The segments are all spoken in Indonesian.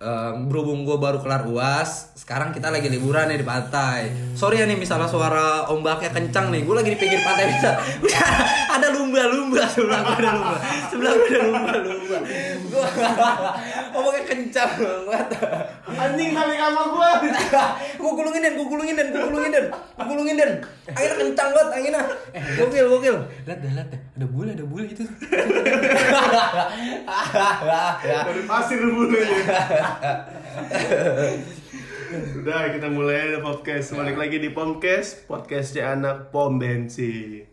eh, berhubung gue baru kelar uas, sekarang kita lagi liburan nih di pantai. Sorry ya nih misalnya suara ombaknya kencang nih, gue lagi di pinggir pantai bisa. Ada lumba-lumba sebelah gue ada lumba, sebelah gue ada lumba-lumba. Gue ombaknya kencang banget. Anjing balik sama gua. gue gulungin dan gue gulungin dan gue gulungin dan gue gulungin dan anginnya kencang banget anginnya gokil gokil Lihat dah, lihat dah. Ada bule, ada bule itu. Dari pasir bulenya. Udah kita mulai podcast. Balik lagi di Pomcast, podcastnya anak pom bensin.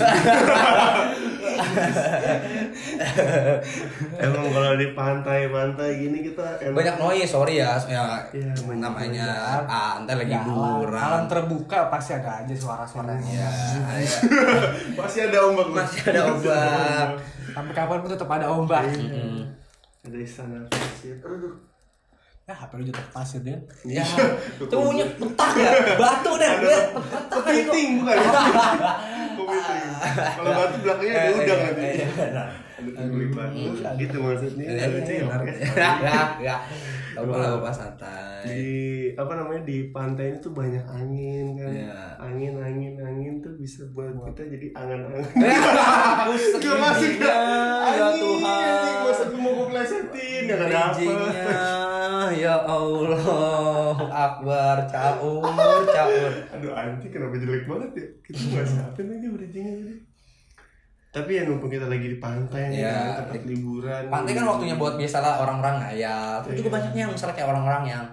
Emang kalau di pantai-pantai gini kita emang banyak noise sorry ya ya Iya, banyak namanya ah ntar lagi Ya, alam, liburan alam terbuka pasti ada aja suara-suaranya. ya ya. masih ada ombak masih ada ombak Sampai kapan pun tetap ada ombak. Mm. Ada istana. Aduh. Ya, HP lu jatuh ke pasir, Den. ya tuh punya petak ya batu deh petak Kepiting bukan? Kepiting. Kalau batu belakangnya ada udang nanti. Iya, benar. Ada kulit batu. Gitu maksudnya. Iya, iya, podcast. ya ya Tahu kalau pas santai Di apa namanya di pantai ini tuh banyak angin kan. Iya. Angin angin angin tuh bisa buat kita jadi angan-angan. Gak masuk ya. ya Tuhan Masa gue mau gue plesetin Gak ada apa. Bridgingnya, ya Allah. Akbar caur caur. Aduh anti kenapa jelek banget ya? Kita gak siapin aja bridgingnya tadi Tapi ya numpang kita lagi di pantai nih Iya. kan, tempat liburan. pantai kan waktunya buat biasalah orang-orang ngayal. Tapi juga banyaknya yang misalnya kayak orang-orang yang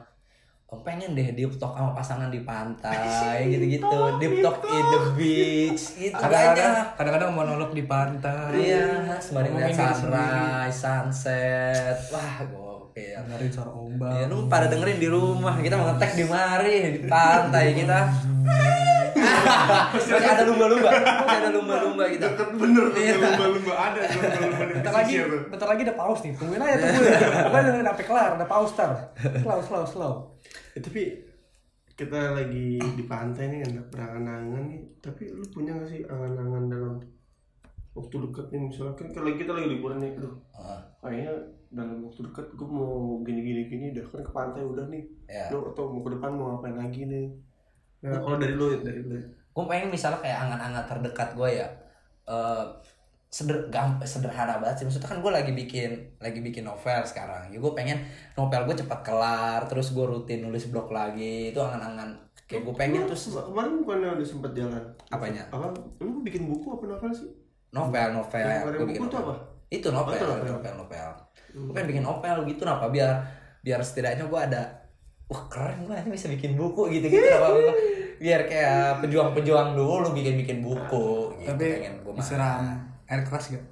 Oh, pengen deh deep talk sama pasangan di pantai gitu-gitu. Deep talk in the beach. Gitu Kadang-kadang kadang-kadang monolog di pantai. iya sembari ngeliat sunrise sunset. Wah gokil Dengerin suara ombak. Ya, lu pada dengerin di rumah kita mau ngetek di mari di pantai kita. Masih ada lumba-lumba, masih ada lumba-lumba kita. Deket bener tuh Iya. lumba-lumba ada lumba-lumba Bentar lagi, bentar lagi ada paus nih. Tungguin aja tungguin. Pokoknya dengerin sampai kelar, ada paus tar. Slow, slow, slow. Eh, tapi kita lagi di pantai nih ada berangan-angan nih tapi lu punya gak sih angan-angan dalam waktu dekat nih misalnya kan kalau kita lagi liburan nih aduh Ah, kayaknya dalam waktu dekat gue mau gini gini gini udah kan ke pantai udah nih. Ya. lu atau mau ke depan mau ngapain lagi nih? Nah kalau dari lu dari lu. Gue pengen misalnya kayak angan-angan terdekat gue ya. eh seder sederhana banget sih. Maksudnya kan gue lagi bikin lagi bikin novel sekarang. Ya gue pengen novel gue cepat kelar terus gue rutin nulis blog lagi. Itu angan-angan. Kayak gue pengen se- kemarin bukannya udah sempet jalan? Apanya? apa? Lu bikin buku apa novel sih? Novel novel. Yang Gua kemarin bikin buku novel. apa? itu novel Oh, itu novel. novel novel gue pengen bikin novel gitu kenapa biar biar setidaknya gue ada wah keren gue nanti bisa bikin buku gitu gitu apa biar kayak pejuang-pejuang dulu bikin bikin buku gitu Tapi pengen gue disiram air keras gak?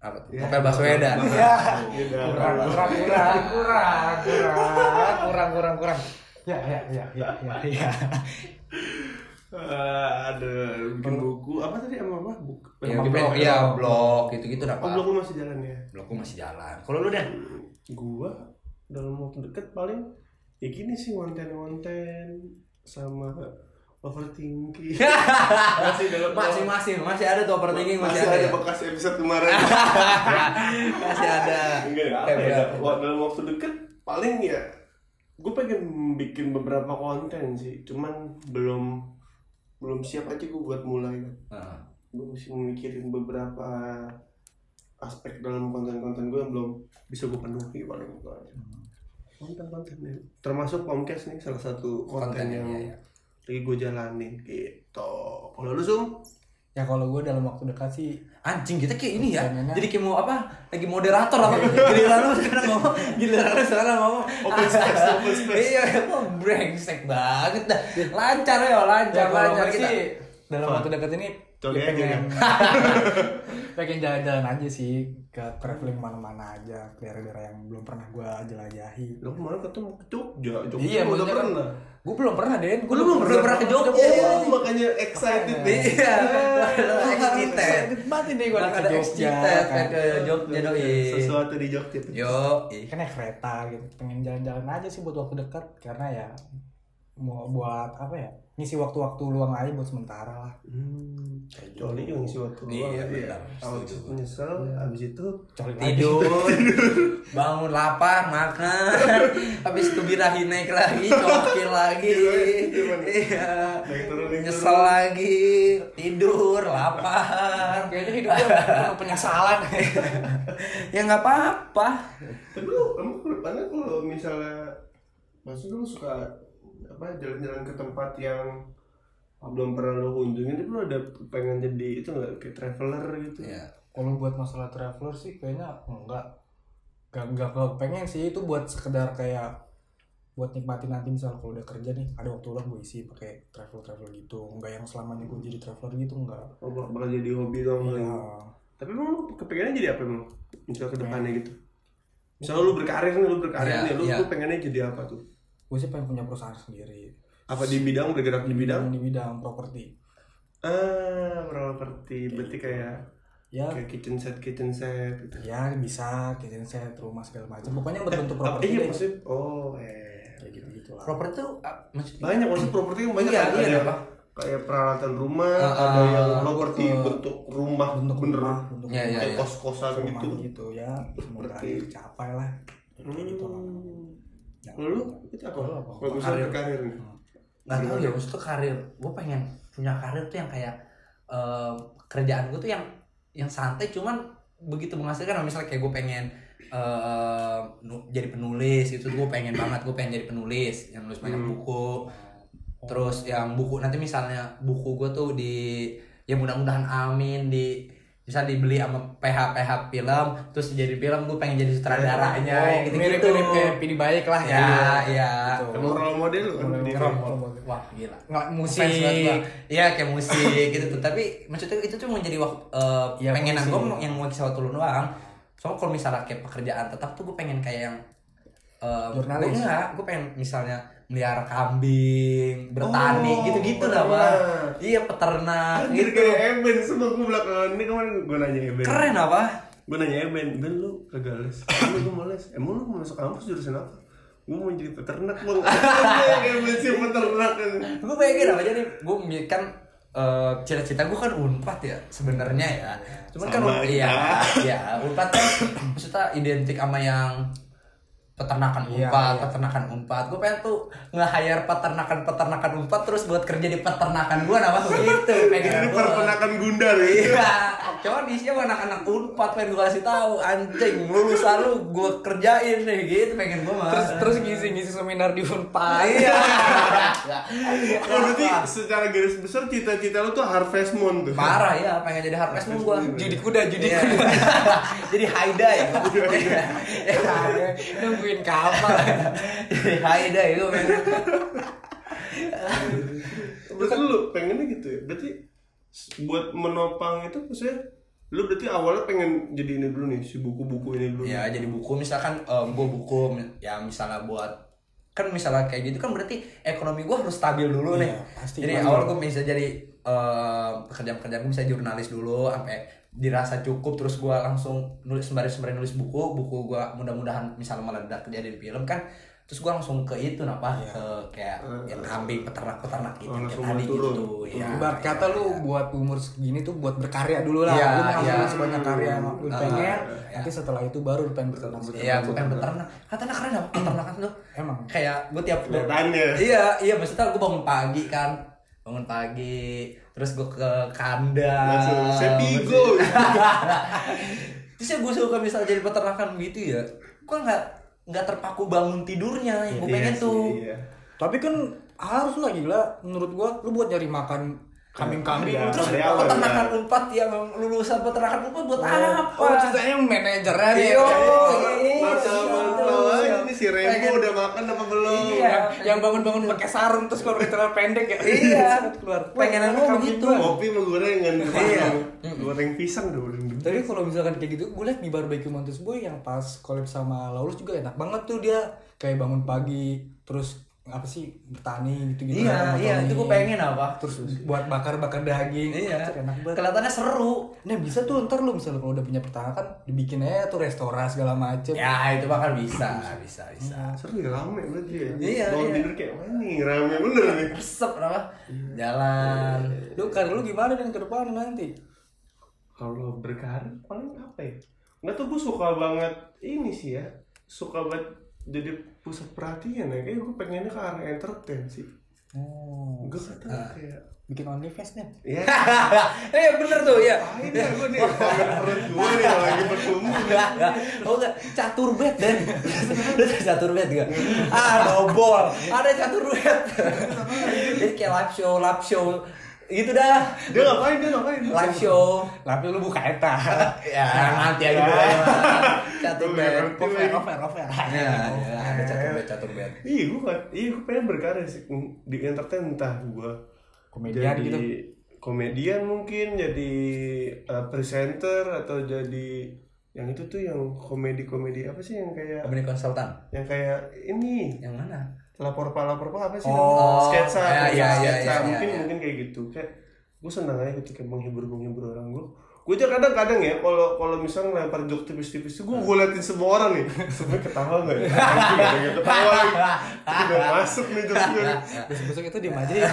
apa tuh? Ya. novel Baswedan Iya. Iya. Kurang, kurang, kurang, kurang, kurang, kurang, kurang, kurang. Ya, ya, ya, ya, ya, ya. Ah, ada bikin buku apa tadi sama apa buku ya, gue blog. ya blog gitu gitu oh apa blog lu masih jalan ya blog gue masih jalan kalau lu dan gua dalam waktu deket paling ya gini sih konten-konten sama overthinking masih dalam masih masih masih ada tuh overthinking masih, masih, ada, ada, ya? bekas episode kemarin masih ada enggak ya, apa ya? Wah, dalam waktu deket paling ya gue pengen bikin beberapa konten sih cuman belum belum siap aja gue buat mulai kan Nah, gue mesti memikirin beberapa aspek dalam konten-konten gue yang belum bisa gue penuhi paling itu aja. Konten-konten ya. termasuk podcast nih salah satu konten, Konten, yang iya, iya. lagi gue jalanin gitu. Kalau lu zoom Ya kalau gue dalam waktu dekat sih Anjing kita kayak ini ya. Jadi kayak mau apa? Lagi moderator apa? Giliran lu sekarang ngomong, giliran lu sekarang ngomong. Open space, open space. Iya, kok brengsek banget dah. Lancar ya, lancar, ya, lancar kita. sih dalam waktu dekat ini Coba ya aja, pengen pengen jalan-jalan aja sih. Ke traveling mana-mana aja ke daerah-daerah yang belum pernah gue jelajahi. lu kemarin ketemu ke Jogja. Jogja Iya, udah maksudnya kan- pernah? Gue belum pernah Den, gue Lu belum belum pernah ke Jogja. oh makanya excited nih. Iya, excited. Excited banget ini gue ada excited pengen ke Jogja doi. sesuatu di Jogja tuh. Yo, ih. kan naik kereta gitu. Pengen jalan-jalan aja sih buat waktu dekat. Karena ya mau buat apa ya ngisi waktu-waktu luang aja buat sementara lah. Hmm. kayak gitu Coli juga ngisi waktu Iya, luang ya. benar. Awal Setuju. itu nyesel, abis itu Coli tidur. Bangun lapar makan. Habis itu birahi naik lagi cokil lagi. Iya naik turun naik nyesel lagi. Tidur lapar. Kayaknya hidupnya penuh penyesalan. Ya nggak apa-apa. Tapi lu emang kalau misalnya maksudnya lu suka apa jalan-jalan ke tempat yang belum pernah lu kunjungin tapi lu ada pengen jadi itu nggak? Kayak traveler gitu? Ya kalau buat masalah traveler sih kayaknya enggak. Gak, gak, gak pengen sih itu buat sekedar kayak buat nikmatin nanti misal kalau udah kerja nih ada waktu luang gue isi pakai travel travel gitu. Enggak yang selamanya gue jadi traveler gitu enggak oh, bakal bakal jadi hobi dong Iya. tapi emang lu kepengennya jadi apa emang? Misalnya ke depannya gitu? Misalnya lu berkarir nih lu berkarir Iya, nih lu, iya. lu pengennya jadi apa tuh gue sih pengen punya perusahaan sendiri. Apa di bidang? Bergerak di bidang? Di bidang properti. Ah properti. Berarti kayak ya. kayak kitchen set kitchen set gitu. Ya bisa. Kitchen set rumah segala macam. Pokoknya berbentuk Apa- properti iya deh. maksudnya oh eh. Kayak gitu gitu lah properti tuh ah, maksudnya banyak maksudnya properti kan banyak Iya, kan? iya, ada apa? kayak peralatan rumah Ah, ada ah, yang properti ke- bentuk rumah bentuk bener. rumah bentuk Iya, iya, rumah, kayak iya. kos kosan gitu. gitu ya. Semoga tercapai lah. Kayak gitu lah. Hmm. Ya. Kalau lu? itu apa? Misalnya Karir. karir. Nggak tahu ya maksudnya karir. Gue pengen punya karir tuh yang kayak eh, kerjaan gue tuh yang yang santai cuman begitu menghasilkan. Misalnya kayak gue pengen eh, nu- jadi penulis itu gue pengen banget gue pengen jadi penulis yang nulis banyak Hmm. buku. Terus yang buku nanti misalnya buku gue tuh di ya mudah-mudahan amin di bisa dibeli sama PH PH film terus jadi film gue pengen jadi sutradaranya Oh, gitu gitu mirip-mirip kayak Pidi Baik lah ya ya. Emang role model lu kan Role model. wah gila. Nggak musik. iya kayak musik gitu tuh tapi maksudnya itu tuh menjadi waktu uh, Iya, pengenan musik. gue yang mau kisah waktu lu doang. Soalnya kalau misalnya kayak pekerjaan tetap tuh gue pengen kayak yang uh, Jurnalis. gue enggak gue pengen misalnya melihara kambing bertani Oh, gitu-gitu lah bang iya peternak Anjir gitu. kayak Eben semua gue belakangan ini kemarin gue nanya Eben. Keren apa? Gue nanya Eben, Ben lu kagak les? Emang gue mau les? Emang lu mau masuk kampus jurusan apa? Gue mau jadi peternak bang. Kayak Eben sih peternak. Kan gue bayangin apa jadi gue kan eh, cita-cita gue kan unpad ya sebenarnya ya. Cuman kan Sama iya kita. iya unpad kan maksudnya identik sama yang peternakan Iya, unpad iya. peternakan unpad gue pengen tuh nge-hire peternakan peternakan unpad terus buat kerja di peternakan gue nama begitu pengen Ini gua. peternakan gundar ya Iya, cuman isinya anak-anak unpad pengen gue kasih tahu anjing lulus lalu gue kerjain nih gitu pengen gue mah. Terus terus ngisi ngisi seminar di Unpad. Iya. Oh berarti secara garis besar cita-cita lu tuh Harvest Moon tuh. Parah ya pengen jadi harvest moon gue judi kuda judi Iya. kuda. Jadi Haida ya Iya, nungguin kapal. Jadi Haida itu men Berarti lu pengennya gitu ya? Berarti buat menopang itu maksudnya Lu berarti awalnya pengen jadi ini dulu nih Si buku-buku ini dulu ya jadi buku misalkan gue buku ya misalnya buat kan misalnya kayak gitu kan berarti ekonomi gue harus stabil dulu Iya, nih pasti. jadi awal gue bisa jadi eh, pekerjaan-pekerjaan gue bisa jurnalis dulu sampai dirasa cukup terus gue langsung nulis sembari sembari nulis buku buku gue mudah-mudahan misalnya meledak jadi di film kan terus gue langsung ke itu napa Iya. ke kayak yang kambing peternak peternak gitu Oh, kayak langsung tadi turun. gitu ya Ibarat kata ya, lu ya. buat umur segini tuh buat berkarya dulu lah. Iya, lu mau iya. nulis banyak karya yang lu Ah, pengen. iya. Nanti setelah itu baru lu pengen berternak. Iya, gue pengen beternak. Katanya keren apa peternakan tuh? Emang. Kayak gue tiap Kelihatannya. Iya, iya maksudnya gue bangun pagi kan. Bangun pagi, terus gue ke kandang. Langsung sepigo terus ya gue suka misal jadi peternakan gitu ya. Gue nggak nggak terpaku bangun tidurnya yang gue Iya pengen sih, tuh. iya. Tapi kan harus lah gila menurut gua lu buat nyari makan kambing-kambing Iya, Terus dari awal, peternakan ya. unpad yang lulusan peternakan unpad buat apa? Oh, ceritanya manajernya nih. Iya, si Remo Pengen- udah makan apa belum Iya. yang, yang bangun-bangun pakai sarung terus kalau celana pendek ya. Iya. keluar. Pengenan lu Kambing begitu. Kopi sama gorengan Iya. Goreng pisang dong Tapi kalau misalkan kayak gitu, gue liat di Barbecue Montes Boy yang pas collab sama Laulus juga enak banget tuh dia kayak bangun pagi terus apa sih bertani gitu gitu Iya, iya, itu gue pengen apa? terus buat bakar-bakar daging Iya. Enak banget Kelihatannya seru. nah bisa tuh ntar lu misalnya kalau udah punya peternakan dibikin aja tuh restoran segala macem Ya, itu bakal bisa, bisa, bisa. seru ya rame berarti ya Iya, Bangun iya. tidur kayak mana nih rame bener nih Resep apa? Jalan. lu kan lu gimana dengan ke depan nanti kalau berkarir paling apa ya nggak tuh gue suka banget ini sih ya suka banget jadi pusat perhatian ya. Kayak gue pengennya ke arah entertain sih. Oh. Gue kata kayak bikin OnlyFans nih? Ya Eh bener tuh ya. apain ya gue nih? Perut gue nih lagi bertumbuh Oh enggak, catur bet dan Lu catur bet gak? Ah, dobol. Ada catur bet. Jadi kayak live show, live show gitu dah. dia ngapain dia ngapain Live show. tapi lu buka eta Ya, nanti aja dulu ya. Catur bet. over over over Ya, ya, ada catur bet, catur bet. iya gue kan iya gue pengen berkarya sih di entertain entah gue komedian jadi gitu komedian mungkin jadi uh, presenter atau jadi yang itu tuh yang komedi komedi apa sih yang kayak Komedi konsultan. yang kayak ini Yang mana? Lapor pak lapor pak apa sih Oh, sketsa ya, sketsa, ya, ya, sketsa. ya, ya, mungkin ya. mungkin kayak gitu. Kayak gue senang aja gitu kayak menghibur menghibur orang gue gue aja kadang-kadang ya kalau kalau misalnya lempar jok tipis-tipis itu gue gue liatin semua orang nih. Sebenarnya ketawa nggak ya? Anjing, ketawa udah masuk nih jok gue besok besok itu diem aja ya.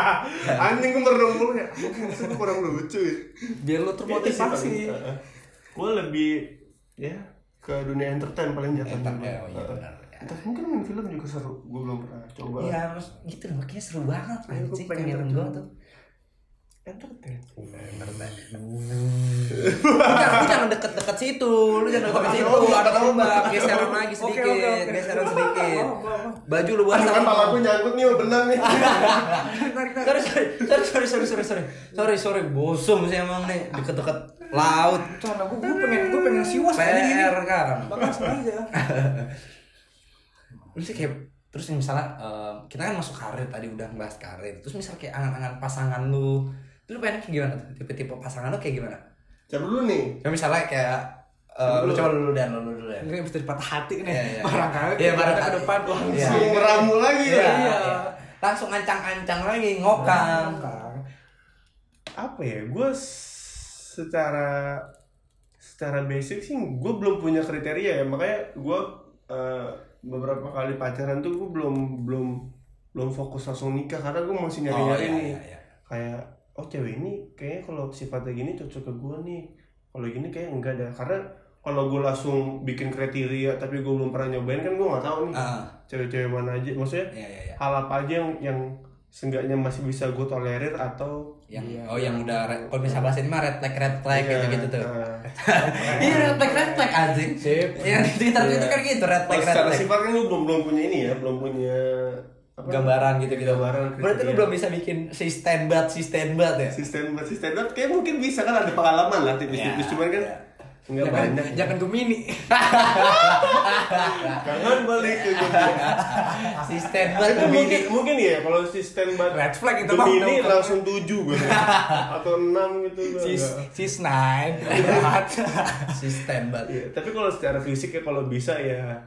Anjing gue merenung mulu ya. Mungkin itu kurang lucu ya biar lu termotivasi. Gue lebih ya ke dunia entertain paling jatuh Entertain, oh iya benar. Terus mungkin main film juga seru. Gue belum pernah coba. Iya, mas gitu loh. Kayaknya seru banget. Ayo, gue pengen nonton gue tuh. Entertain. Uh, entertain. Lu jangan deket-deket situ, lu jangan deket situ. Ada ombak, geseran lagi sedikit, geseran sedikit. Baju lu buat sama. Kan aku nyangkut nih, benang nih. Sorry, sorry, sorry, sorry, sorry, sorry, sorry, bosom sih emang nih, deket-deket laut. Cuman gue, pengen, gue pengen siwas. PR kan. Bahkan sengaja. Lu sih kayak terus misalnya eh, kita kan masuk karir tadi udah bahas karir, terus misal kayak angan-angan pasangan lu, lu pengen kayak gimana tuh? Tipe-tipe pasangan lu kayak gimana? coba dulu nih Ya misalnya kayak eh, lu coba dulu dan lu dulu dan. Ini bisa patah hati nih. Iya, iya. Barangkali. Iya, barangkali. ke depan langsung meramu lagi ya Iya. Langsung ancang-ancang lagi ngokang. Kan. apa ya gue secara secara basic sih gue belum punya kriteria ya makanya gue eh, beberapa kali pacaran tuh gue belum belum belum fokus langsung nikah karena gue masih nyari nyari iya, nih. iya, iya. kayak oh cewek ini kayaknya kalau sifatnya gini cocok ke gue nih. Kalau gini kayak enggak dah. Karena kalau gue langsung bikin kriteria tapi gue belum pernah nyobain kan gue nggak tahu nih Ah, cewek-cewek mana aja. Maksudnya iya, iya, iya. hal apa aja yang yang seenggaknya masih bisa gue tolerir atau Yang Iya. oh yang udah red- kalau bisa bahasa ini mah red flag red flag Iya, gitu-gitu tuh. nah. Iya red flag red flag anjing. Sip. Yang di Twitter itu kan gitu red Oh, flag red secara flag. sifat kan lu belum belum punya ini ya, belum punya apa? Gambaran gitu-gitu. Gambaran, Berarti lu belum bisa bikin si standbat si standbat ya? Sistem sistem dat kayak mungkin bisa kan ada pengalaman lah tipis-tipis cuman kan. Enggak Jangan, banyak. jangan Gemini. Jangan balik ke Gemini. Si Itu tuh mungkin mungkin ya kalau sistem bat Red flag itu mah Gemini udah- langsung tujuh gue atau enam gitu gua Sis enggak. sis nine. Si standbat. Iya, tapi kalau secara fisik ya kalau bisa ya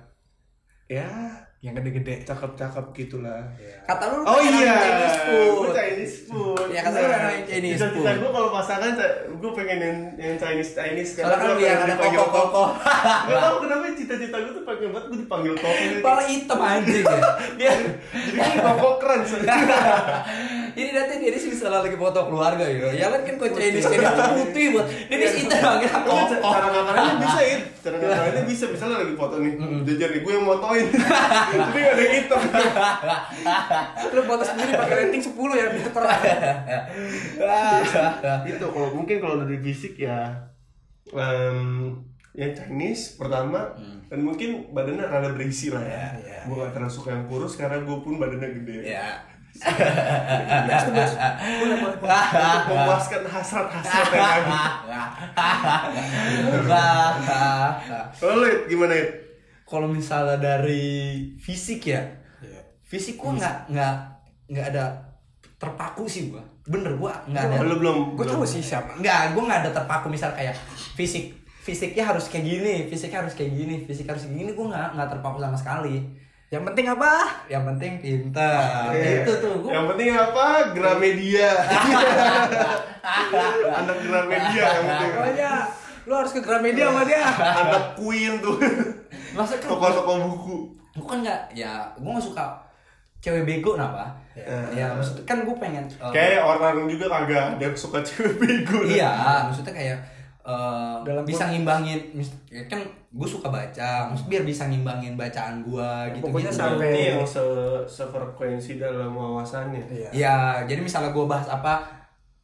ya Yang gede-gede. cakep-cakep gitulah. Kata lu Oh iya, Chinese food. gue Chinese food. Iya, kata lu Nah, Chinese Cita-cita food. gue kalau pasangan, gue pengen yang, yang Chinese Chinese. Soalnya kan biar pengen ada dipanggil koko-koko. Gak tau kenapa cita-cita gue tuh pengen banget gue dipanggil koko. Kepala hitam anjing ya. Dia Jadi kan koko keren. Ini nanti sini salah lagi foto keluarga gitu. Ya kan kan Chinese Chinese itu putih buat. Tapi koko. ca- cara ngakarannya bisa ya. Cara ngakarannya bisa. Misalnya lagi foto nih, jajar gue yang motoin. Tapi gak ada yang hitam. Lu foto sendiri pakai rating 10 ya gitu terang. itu kalau mungkin kalau dari fisik ya em, yang Chinese pertama dan mungkin badannya rada berisi lah ya. Hmm. Iya, iya, gue gak terlalu suka yang kurus karena gue pun badannya gede. Boleh, boleh, boleh. Untuk memuaskan hasrat-hasrat yang ada. Kalau lu, It, gimana It? Kalau misalnya dari fisik ya, Iya. fisik gua nggak nggak nggak ada terpaku sih gua. Bener gua nggak ada. Lu belum Gue belum- tahu sih siapa. Nggak, gua nggak ada terpaku misal kayak fisik fisiknya harus kayak gini, fisiknya harus kayak gini, fisik harus kayak gini, gua nggak nggak terpaku sama sekali. Yang penting apa? Yang penting pintar. Iya. Itu tuh gua Yang penting apa? Gramedia. Anak Gramedia yang penting. Pokoknya lu harus ke Gramedia sama dia. Anak Queen tuh. masa Toko-toko buku. gua kan nggak ya gua nggak suka cewek bego kenapa? Ya, maksudnya kan gua pengen eh, Kayak orang juga kagak ada yang suka cewek bego. Iya, maksudnya kayak eh, Dalam bisa ngimbangin mis- ya kan gue suka baca, maksud biar bisa ngimbangin bacaan gua gitu Pokoknya gitu. sampai- yang se sefrekuensi dalam wawasannya. Iya. Ya, jadi misalnya gue bahas apa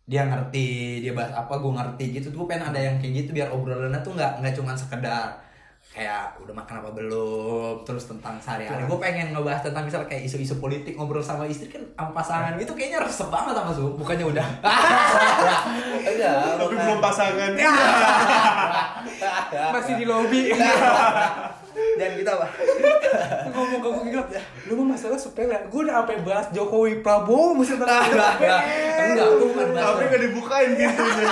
dia ngerti, dia bahas apa gue ngerti gitu. Gue pengen ada yang kayak gitu biar obrolannya tuh nggak nggak cuman sekedar kayak udah makan apa belum, terus tentang sehari-hari. Gue pengen ngebahas tentang misalnya kayak isu-isu politik ngobrol sama istri kan sama pasangan gitu kayaknya resep banget sama Su. Bukannya udah. Enggak, Tapi belum pasangan. Masih di lobby. Jangan kita apa? Ngomong ke gue gila lu mah masalah sepele gue udah sampai bahas Jokowi Prabowo mesti Enggak, enggak. Enggak, gue bukan bahas Tapi nggak dibukain pintunya.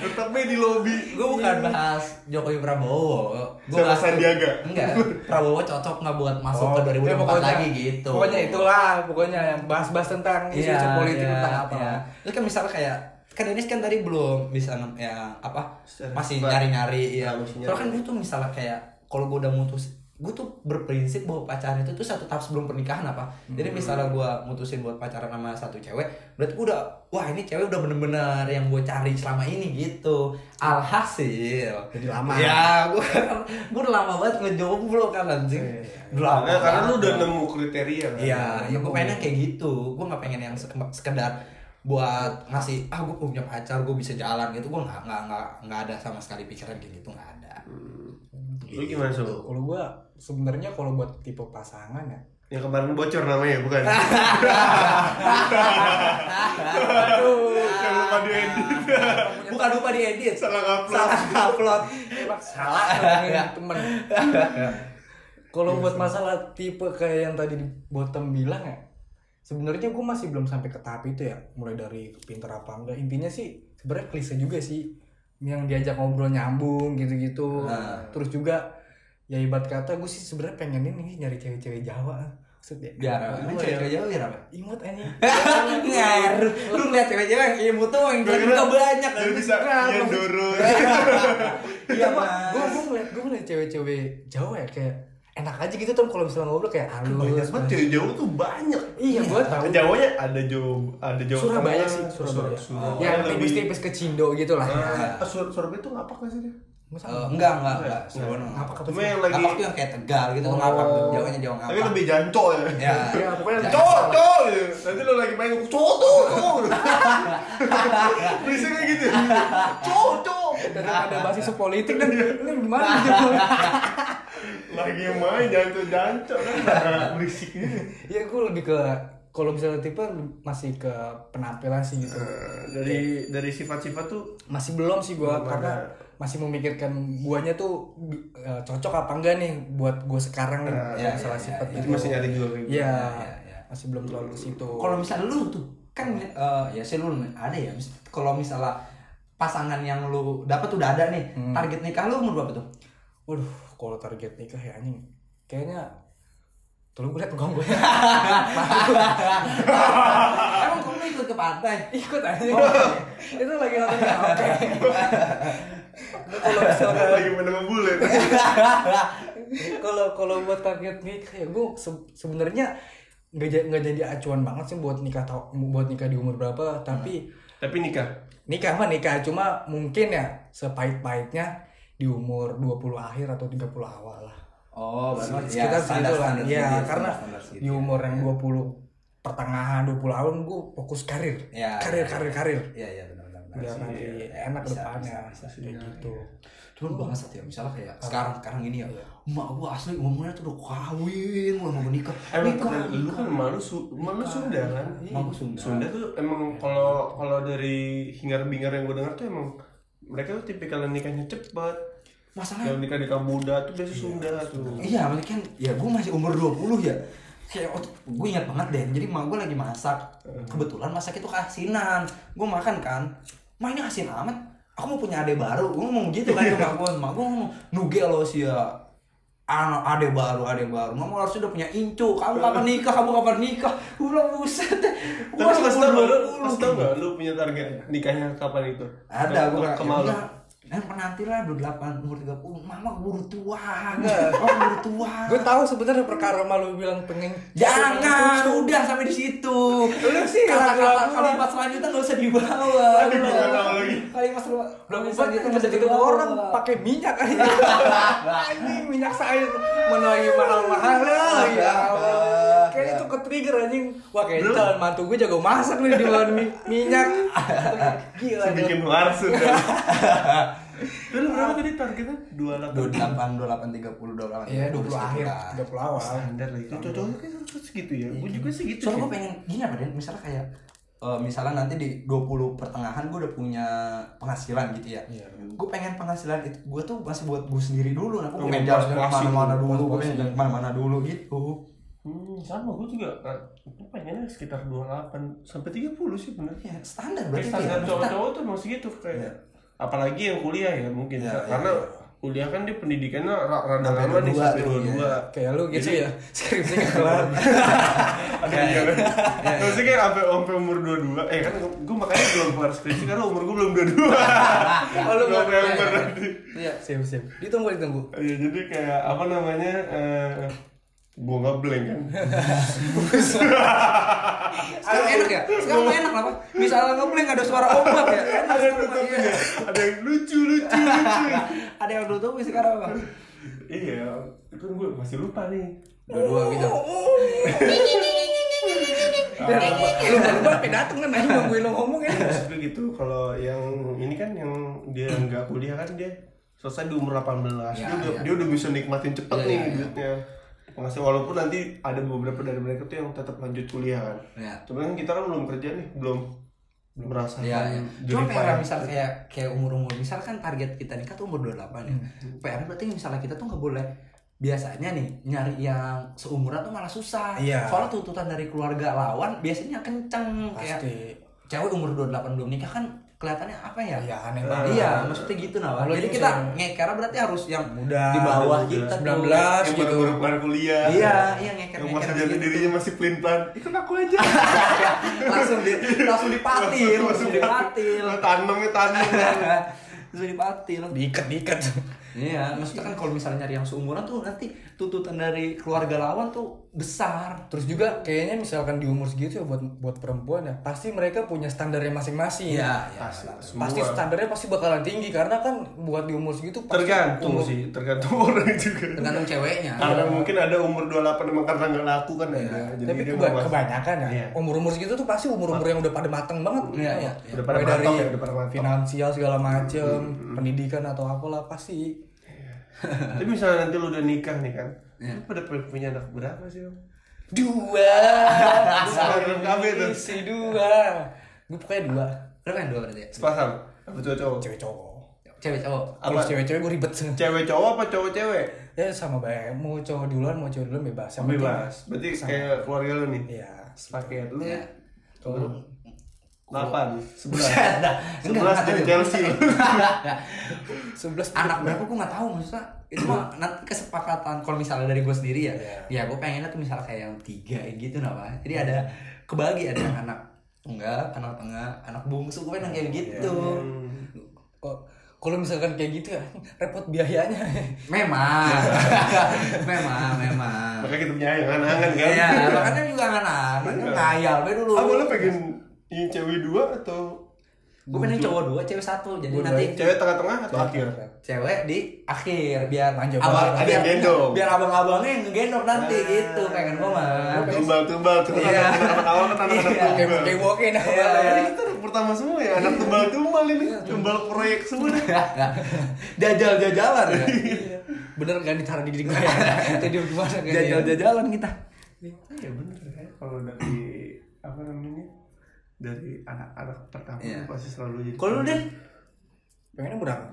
Tetapnya di lobi. gue bukan bahas Jokowi Prabowo gue Sama Sandiaga? enggak Prabowo cocok nggak buat masuk Oh, ke ya 2024 pokoknya- lagi gitu pokoknya itulah pokoknya yang bahas-bahas tentang isu-isu Iya, politik iya, tentang apa iya. Terus kan misalnya kayak kan Dennis kan tadi belum bisa ya apa masih nyari-nyari ya. Masih Soalnya kan gue tuh misalnya kayak kalau gue udah mutus gue tuh berprinsip bahwa pacaran itu tuh satu tahap sebelum pernikahan apa jadi Hmm. misalnya gue mutusin buat pacaran sama satu cewek berarti gue udah wah ini cewek udah bener-bener yang gue cari selama ini gitu alhasil Jadi lama. ya gue gue udah lama banget ngejomblo kan anjing. Udah lama Karena, karena lu udah nemu kriteria kan. Iya, ya gue pengennya kayak gitu. Gue nggak pengen yang sek- sekedar buat ngasih ah gue punya pacar gue bisa jalan gitu gue nggak nggak nggak nggak ada sama sekali pikiran kayak gitu nggak ada Lu gimana sih? kalau gue sebenarnya kalau buat tipe pasangan ya. Yang kemarin bocor namanya bukan? Yang lupa diedit. bukan lupa diedit Salah upload. salah upload. Salah temen. Kalau buat masalah tipe kayak yang tadi di bottom bilang ya sebenarnya gue masih belum sampai ke tahap itu ya. Mulai dari pinter apa enggak. Intinya sih sebenarnya klise juga sih. Yang diajak ngobrol nyambung gitu-gitu. Nah. terus juga ya ibarat kata gue sih sebenarnya pengen ini nyari cewek-cewek Jawa. Maksudnya biar apa? Lu cewek cewek jauh biar apa imut aja ngaruh lu ngeliat cewek cewek yang imut tuh yang juga banyak Biar bisa yang iya gue mas. Gue ngeliat gue ngeliat cewek-cewek Jawa ya kayak enak aja gitu tuh kalau misalnya ngobrol kayak halus Banyak banget cewek Jawa tuh banyak. iya gue tahu. Jawanya ada Jawa, ada Jawa Surabaya sih Surabaya. Sur- Surabaya yang lebih- tipis-tipis ke Cindo gitu lah ya. Ah, Sur- Surabaya tuh ngapak gak sih dia? Eh, enggak enggak enggak Sebenarnya Ngapa kata Cuma sih? yang lagi ngapak tuh yang kayak tegal gitu tuh ngapak jauhnya jauh ngapak tapi lebih janco ya. ya ya pokoknya cowok gitu. Nanti lo lagi main cowok tuh, cowok. Berisiknya gitu. Cowok, cowok. dan ada basis politik dan ini gimana gitu Lagi main janco janco kan gitu. ya gue lebih ke kalau misalnya tipe masih ke penampilan sih gitu Dari dari sifat-sifat tuh masih belum sih gue Belum karena. Masih memikirkan guanya tuh eh, cocok apa enggak nih buat gue sekarang nih Ah, iya, masalah iya, sifat iya. gitu itu masih nyari juga. Iya, Iya, iya. masih belum terlalu ke situ. kalau misalnya lu tuh kan eh, ya sih lu ada ya kalau misalnya pasangan yang lu dapat udah ada nih Hmm. target nikah lu umur berapa tuh waduh, kalau target nikah ya anjing, kayaknya Tolong gue liat gong gue emang kamu ikut ke pantai Ikut aja Itu lagi nonton karaoke Kalau misalnya lagi main sama bule. kalau kalau buat target nikah ya gue se- sebenarnya nggak nggak jadi acuan banget sih buat nikah tau buat nikah di umur berapa tapi Tapi nikah. nikah mah nikah cuma mungkin ya sepahit-pahitnya di umur 20 akhir atau 30 awal lah. Oh sekitar segitu lah. ya karena di umur yang 20 pertengahan 20 tahun gue fokus karir. Ya, karir ya, karir karir. Iya iya benar benar benar. Biar nanti enak Bisa, depannya bisa, bisa. kayak gitu Cuman bangsat ya, misalnya kayak sekarang sekarang ini ya, Iya. emak gua asli ngomongnya tuh udah kawin, udah mau menikah. Emang nikah, kan lu nikah. kan malu su malu Sunda kan? Gua Sunda. Sunda tuh emang kalau kalau dari hingar-bingar yang gue dengar tuh emang mereka tuh tipikal nikahnya cepet. Masalahnya Yang nikah nikah muda tuh biasa Sunda tuh. Iya, maksudnya kan ya gue masih umur 20 ya. Kayak gue ingat banget deh. Jadi mak gue lagi masak. Kebetulan masak itu keasinan. Gue makan kan. Ma ini asin amat. Aku mau punya adik baru. Gue ngomong gitu kan mak gue. Mak gue ngomong, nuge lo sih ya. anak ade baru ade baru mama harus udah punya incu kamu kapan nikah kamu kapan nikah gue bilang buset gue pas tau umur gak, 20. pas tau gak lu punya target nikahnya kapan itu? ada gue Ke- gak. Eh penanti lah 28 umur 30 Mama keburu tua Enggak. Oh keburu tua. Gue tahu sebenarnya perkara malu bilang pengen Jangan Udah sampai di situ. Lu sih Kata-kata kalimat selanjutnya gak usah dibawa. Aduh, gak lagi. Kalimat belum selanjutnya kita gak usah gitu orang pakai minyak aja. Ini minyak sayur mana lagi mahal mahal ya Allah kayak itu ke trigger anjing. Wah kayak itu calon mantu gue jago masak nih di bawah mi- minyak. Gila bikin warsun kan. Lu berapa tadi targetnya? 28 28, 28, 30, 28 Iya, 20 akhir, 30 awal. Standar lah itu. Cocoknya kan segitu ya. Gue juga sih gitu Soalnya gue pengen gini apa Den, misalnya kayak eh, misalnya nanti di 20 pertengahan gue udah punya penghasilan gitu ya. Iya. gue pengen penghasilan itu gue tuh masih buat gue sendiri dulu. Nah gue Oh, pengen jalan ke mana-mana dulu, gue pengen jalan ke mana-mana dulu gitu Hmm, sama gue juga kan. Gue pengennya sekitar 28 sampai 30 sih bener. ya standar berarti standar kayak kita- cowok-cowok tuh masih gitu kayak. Iya. Apalagi yang kuliah ya mungkin iya, karena iya. kuliah kan dia pendidikannya ra- rada lama nih 22 sampai 22. iya. kayak lu gitu Jadi- ya skripsi nggak kelar Ada iya? Maksudnya kayak sampai sampai umur 22. Eh kan gue makanya belum kelar skripsi karena umur gue belum 22. Oh, lu belum- iya, nanti. Iya. siap siap ditunggu ditunggu Iya jadi kayak apa namanya eh gue nggak blank kan. sekarang enak ya sekarang mah enak lah Pak. misalnya ngeblank ada suara ombak ya enak ada yang nutupin iya. ya. Ada yang lucu lucu lucu. ada yang nutupin sekarang bang iya, itu gue masih lupa nih. dua-dua gitu lu baru dateng kan aja nungguin lo ngomong ya Maksudnya gitu kalau yang ini kan yang dia nggak kuliah kan dia selesai di umur 18 Ya, dia, udah, ya. dia udah bisa nikmatin cepet Ya, nih ya, ya. duitnya penghasilan walaupun nanti ada beberapa dari mereka tuh yang tetap lanjut kuliah kan ya cuman kan kita kan belum kerja nih belum belum merasakan Iya, iya. jerih Cuma. PR misal kayak kayak umur-umur misal kan target kita nikah tuh umur 28 ya. Hmm. PR berarti misalnya kita tuh nggak boleh biasanya nih nyari yang seumuran tuh malah susah. Iya. Soalnya tuntutan dari keluarga lawan biasanya kenceng kayak pasti cewek umur 28 belum nikah kan kelihatannya apa ya? iya aneh Eh, banget Iya, maksudnya gitu nah. Jadi itu kita ngeker berarti harus yang Muda, di bawah muda. kita 19 tuh. yang gitu. baru baru kuliah Iya, iya ngeker yang masih gitu. dirinya masih pelin pelan ikut aku aja langsung di langsung dipatil, langsung dipatil. tanamnya tanam langsung dipatil. diikat diikat Iya, maksudnya kan kalau misalnya nyari yang seumuran tuh nanti tuntutan dari keluarga lawan tuh besar. Terus juga kayaknya misalkan di umur segitu ya buat buat perempuan ya pasti mereka punya standarnya masing-masing. Iya, iya. Pasti, Pasti semua. standarnya pasti bakalan tinggi karena kan buat di umur segitu pasti tergantung umur- sih tergantung orang juga Tergantung ceweknya. karena mungkin ada umur 28 emang karena nggak laku kan ya jadi Tapi dia keba- kebanyakan ya Iya. umur-umur segitu tuh pasti umur-umur yang udah pada mateng banget. Iya, iya, iya. Udah pada dari ya, udah pada finansial segala macem, pendidikan atau apalah pasti. Tapi misalnya nanti lu udah nikah nih kan Iya. lu pada punya anak berapa sih om Dua. KB tuh. Si dua. Gue pokoknya dua. Berapa yang dua berarti ya? sepasang apa cowok cowok Cewek cowok. Cewek cowok. Kalau Apa? cewek-cewek gue ribet. cewek cowok apa cowok cewek Ya sama baik. Mau cowok duluan mau cewek duluan bebas. Yang bebas berarti kayak keluarga lu nih Iya. sepaket lu Iya. Kalau delapan. Sebelas. Sebelas dari. Chelsea. Sebelas Anak berapa gue nggak tahu maksudnya. Itu mah nanti kesepakatan. Kalau misalnya dari gue sendiri ya Iya. ya gue pengennya tuh misalnya kayak yang tiga gitu Pak. jadi ada kebagi ada yang anak enggak anak tengah anak bungsu gue pengen kayak gitu. kok kalau misalkan kayak gitu ya repot biayanya. memang. Memang memang. Makanya kita punya angan-angan kan? Iya, makanya juga anak-anak ngayal be dulu. ah boleh pengen ingin cewek dua atau Gue pengen cowok dua, cewek satu. Jadi Gua nanti cewek tengah-tengah atau akhir cewek di akhir biar Manja abang. Ada biar, yang gendong. biar abang-abangnya yang ngegendong nanti gitu pengen gue mah. tumbal-tumbal tuh Iya. awal kan Iya. Kayak tumbal kayak nah. Iya. Ini kita pertama semua ya, anak tumbal-tumbal ini, tumbal proyek semua nih. Jajal-jajalan ya. Bener kan ditaruh di dinding gue. Jadi gimana kan? Jajal-jajalan kita. Iya bener ya, kalau dari apa namanya dari anak-anak pertama Iya. pasti selalu jadi. Kalau lu Den Pengennya berapa?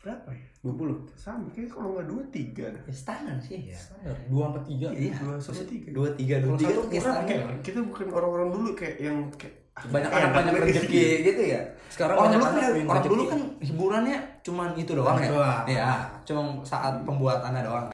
berapa ya? 20. Sama, kayak kalau nggak dua tiga. ya standar sih ya. Standar. Dua sampai tiga. Iya. Dua sama tiga. Dua tiga dua Kalau tiga satu tuh kayak kurang, standar. Kayak kita bukan orang-orang dulu kayak yang kayak ah, banyak anak banyak rezeki gitu ya. Sekarang orang banyak dulu anak kan orang dulu kan hiburannya cuman itu doang ya. Iya, cuma saat pembuatannya doang.